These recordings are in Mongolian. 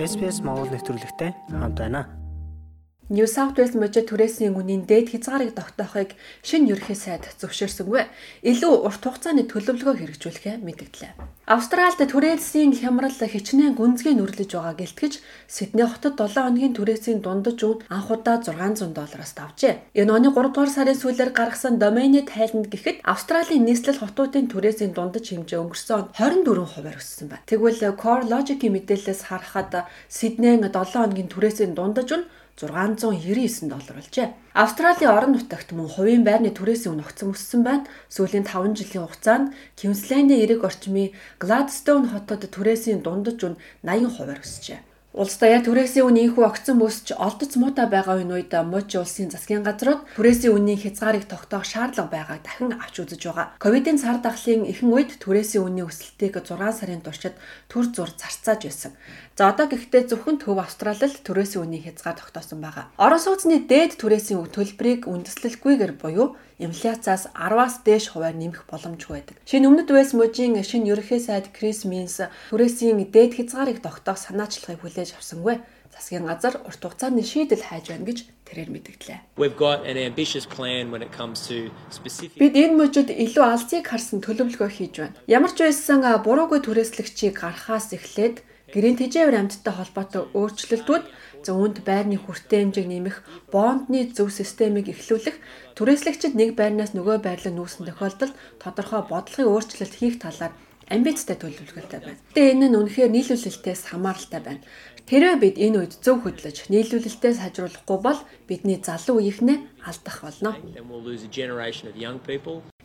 SPS Монгол нэвтрүүлэгтэй хамт байна. New South Wales мужид түрээсийн үнийн дээд хязгаарыг тогтоохыг шинэ ерөнхий сайд зөвшөөрсөнгүй. Илүү урт хугацааны төлөвлөгөө хэрэгжүүлэхээ мэдгдлээ. Австральд түрээсийн хямрал хичнээн гүнзгий нүрлэж байгаа гэлтгэж Сидней хотод 7 хоногийн түрээсийн дундаж үн анх удаа 600 доллараас давжээ. Энэ оны 3 дугаар сарын сүүлээр гаргасан домены тайланд гэхэд Австралийн нийслэл хотуудын түрээсийн дундаж хэмжээ өнгөрсөн 24% өссөн байна. Тэгвэл Core Logic-ийн мэдээлэлээс харахад Сидней 7 хоногийн түрээсийн дундаж үн 699 доллар болжээ. Австралийн орон нутагт мөн хувийн байрны түрээсийн үн огцон өссөн байна. Сүүлийн 5 жилийн хугацаанд Квинслендийн эрэг орчмын Gladstone хотод түрээсийн дундаж үн 80% өсжээ. Улс даяар түрээсийн үн инхүү огцон бөсч олдоц муутай байгаа үе үед Муч улсын засгийн газрууд түрээсийн үнийн хязгаарыг тогтоох шаардлага байгааг дахин авч үзэж байгаа. Ковидын цар тахлын ихэнх үед түрээсийн үнийн өсөлтийг 6 сарын туршид төр зур зарцааж байсан. За одоо гэхдээ зөвхөн Төв Австралид түрээсийн үнийн хязгаар тогтоосон байгаа. Орон сууцны дээд түрээсийн төлбөрийг үндэслэлгүйгээр буюу инфляцаас 10-аас дээш хувиар нэмэх боломжгүй байдаг. Шинэ өмнөд Вэс мужийн шинэ ерөнхий сайд Крис Минс түрээсийн дээд хязгаарыг тогтоох санаачлагыг хүлээж авсангүй. Засгийн газар урт хугацааны шийдэл хайж байна гэж тэрээр мэдгдлээ. Бид энэ мужид илүү алзыг харсан төлөвлөгөө хийж байна. Ямар ч байсан буруугүй түрээслэгчийг гарахаас эхлээд Гэрийн тэжээвэр амьтдтай холбоотой өөрчлөлтүүд зүүнд байрны хүртээ хэмжээг нэмэх, бондны зөв системийг эхлүүлэх, түрээслэгчид нэг байрнаас нөгөө байрлал нүүсэн тохиолдолд тодорхой бодлогын өөрчлөлт хийх талаар амбицтай төлөвлөгөөтэй байна. Тэгээ энэ нь үнэхээр нийлүүлэлтээс хамааралтай байна. Хэрвээ бид энэ үед зөв хөдлөж нийлүүлэлтээ сайжруулахгүй бол бидний залуу үеийнхнээ алдах болно.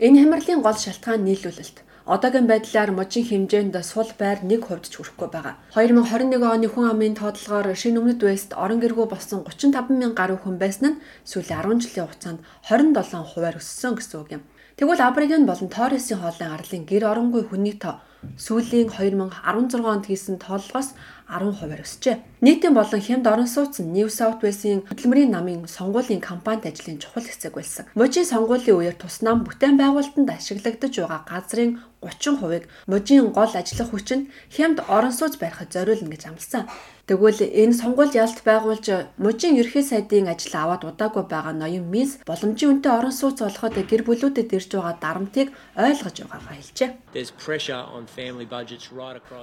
Энэ хямралын гол шалтгаан нийлүүлэлт. Одоогийн байдлаар мужийн хэмжээнд сул байр 1% ч хүрэхгүй байгаа. 2021 оны хүн амын тоотлогоор шинэ өмнөд Вест орон гэргүү болсон 35 мянган гаруй хүн байсан нь сүүлийн 10 жилийн хугацаанд 27 хувиар өссөн гэсэн үг юм. Тэгвэл Абориген болон Торресын хоолын арлын гэр оронгүй хүний тоо сүүлийн 2016 онд хийсэн тооллогоос 10%-аар өсжээ. Нийтийн болон хямд орон сууц нь New South Wales-ийн хөдөлмөрийн намын сонгуулийн кампанит ажлын чухал хэсэг байсан. Мужийн сонгуулийн үеэр туснам бүтээн байгуулалтанд ашиглагдаж байгаа газрын 30%-ыг мужийн гол ажиллах хүчинд хямд орон сууц барихад зориулна гэж амласан. Тэгвэл энэ сонгуульд ялт байгуулж мужийн ерхий сайдын ажил аваад удаагүй байгаа ноён Минс боломжийн үнэтэй орон сууц олоход гэр бүлүүдэд ирж байгаа дарамтыг ойлгож байгаагаа хэлжээ.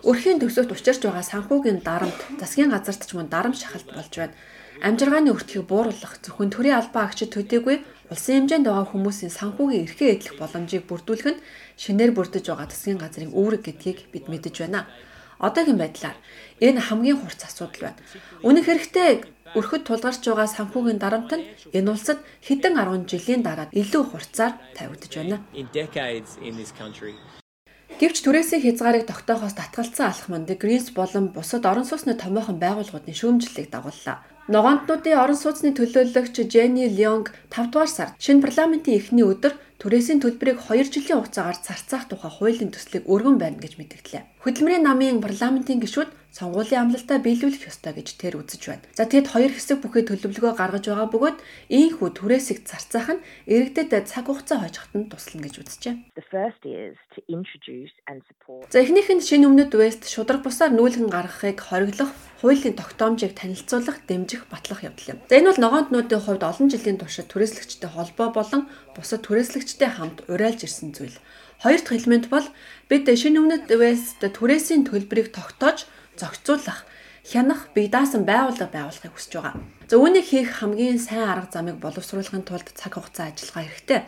Өрхийн төсөвт учирч байгаа санхүүгийн дарамт засгийн газарт ч мөн дарамт шахалт болж байна. Амжиргааны өртгийг бууруулах зөвхөн төрийн албан агчид төдийгүй улсын хэмжээнд байгаа хүмүүсийн санхүүгийн эрхээ эдлэх боломжийг бүрдүүлэх нь шинээр бүрдэж байгаа засгийн газрын үүрэг гэдгийг бид мэдэж байна. Одоогийн байдлаар энэ хамгийн хурц асуудал байна. Үнэх хэрэгтэй өрхөд тулгарч байгаа санхүүгийн дарамт нь энэ улсад хэдэн 10 жилийн дараа илүү хурцаар тавигдж байна. Гэвч түрээсийн хязгаарыг тогтоохоос татгалцсан алхманд Гринс болон бусад орон сууцны томоохон байгууллагуудын шүүмжлэлийг дагууллаа. Ногоонтнуудын орон сууцны төлөөлөгч Jenny Leong 5 дугаар сард шинэ парламентын эхний өдөр түрээсийн төлбөрийг 2 жилийн хугацаагаар зарцаах тухай хуулийн төслийг өргөн байна гэж мэдгдлээ. Хөдөлмөрийн намын парламентын гишүүд сонгуулийн амлалтаа биелүүлэх ёстой гэж тэр үзэж байна. За тэгэд хоёр хэсэг бүхий төлөвлөгөө гаргаж байгаа бөгөөд ийхүү түрээсийг зарцаах нь иргэдэд цаг хугацаа хойжоход нь туслана гэж үзжээ. За эхнийх нь шинэ өмнөд Вест шудраг бусаар нүүлгэн гаргахыг хориглох хуулийн тогтоомжийг танилцуулах, дэмжих, батлах явдал юм. За энэ бол ногоонтнуудын хувьд олон жилийн туршид түрээслэгчтэй холбоо болон бусад түрээслэгчтэй хамт урайлж ирсэн зүйл. Хоёр дахь элемент бол бид шинэ өмнөд Вест түрээсийн төлбөрийг тогтоож зохицуулах, хянах, бие даасан байгууллага байгуулахыг хүсэж байгаа. За үүнийг хийх хамгийн сайн арга замыг боловсруулахын тулд цаг хугацаа ажиллагаа хэрэгтэй.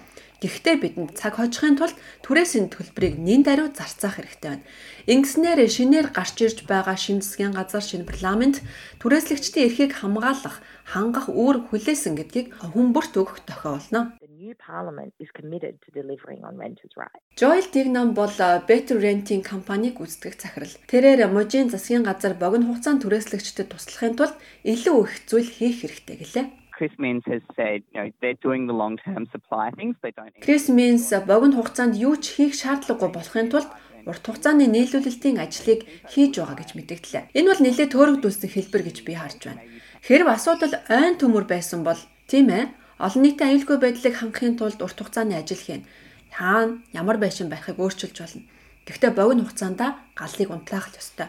Гэхдээ бидэнд цаг хожихын тулд түрээсийн төлбөрийг нэн даруй зарцаах хэрэгтэй байна. Ингэснээр шинээр гарч ирж байгаа шинэ засгийн газар шинэ парламент түрээслэгчдийн эрхийг хамгаалах, хангах үүрэг хүлээсэн гэдгийг хүн бүрт өгөх тохиолно new parliament is committed to delivering on renters' rights. Joel Dignam бол Better Renting компанийг үүсгэх захирал. Тэрээр мужийн засгийн газар богино хугацаанд түрээслэгчдэд туслахын тулд илүү их зүйл хийх хэрэгтэй гэлээ. Chris Means has said, you know, they're doing the long-term supply things. They don't Chris Means богино хугацаанд юу ч хийх шаардлагагүй болохын тулд урт хугацааны нийлүүлэлтийн ажлыг хийж байгаа гэж мэдгдлээ. Энэ бол нэлээд төөрөгдүүлсэн хэлбэр гэж би харж байна. Хэрв асуудал ойн төмөр байсан бол тийм ээ Олон нийтийн аюулгүй байдлыг хангахын тулд урт хугацааны ажил хийн. Хаана ямар байшин байхыг өөрчилж болно. Гэхдээ богино хугацаанд галлыг унтлаах ёстой.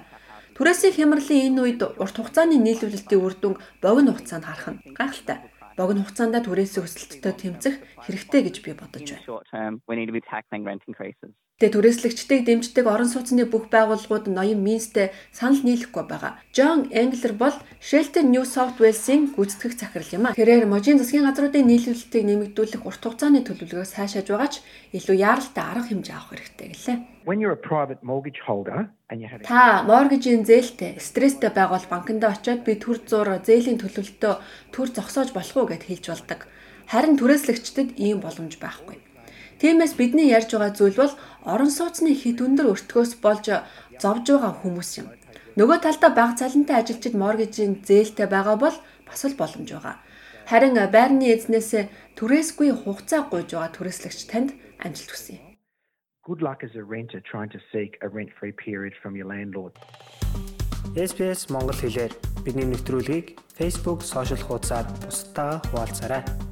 Түрээсийн хямралын энэ үед урт хугацааны нийлүүлэлтийн үр дүн богино хугацаанд харах нь гайхалтай. Богино хугацаанд түрээсийн өсөлтөд тэмцэх хэрэгтэй гэж би бодож байна. Тэгээ түрээслэгчдийг дэмждэг орон сууцны бүх байгууллагууд ноён Минстэй санал нийлэхгүй байгаа. Джон Энглер бол Shelter New South Wales-ийн гүйцэтгэх захирал юм а. Тэрээр можийн засгийн газруудын нийлүүлэлтийг нэмэгдүүлэх урт хугацааны төлөвлөгөөс сайшааж байгаа ч илүү яаралтай арга хэмжээ авах хэрэгтэй гэлээ. Та моргижийн зээлтэй, стресстэй байгуул банкнд очиод би төр зур зээлийн төлөвлөлтөө төр зогсоож болох уу гэд хэлж болдог. Харин түрээслэгчдэд ийм боломж байхгүй. Тиймээс бидний ярьж байгаа зүйл бол орон сууцны хит өндөр өртгөөс болж зовж байгаа хүмүүс юм. Нөгөө талдаа баг цалинтай ажилчид моргижийн зээлтэй байгаа бол бас л боломж байгаа. Харин байрны эзнээс түрээсгүй хугацаа гуйж байгаа түрээслэгч танд амжилт хүсье. Good luck as a renter trying to seek a rent-free period from your landlord. SPS Монгол хэлээр бидний нэвтрүүлгийг Facebook сошиал хуудасаар бусдаа хуваалцаарай.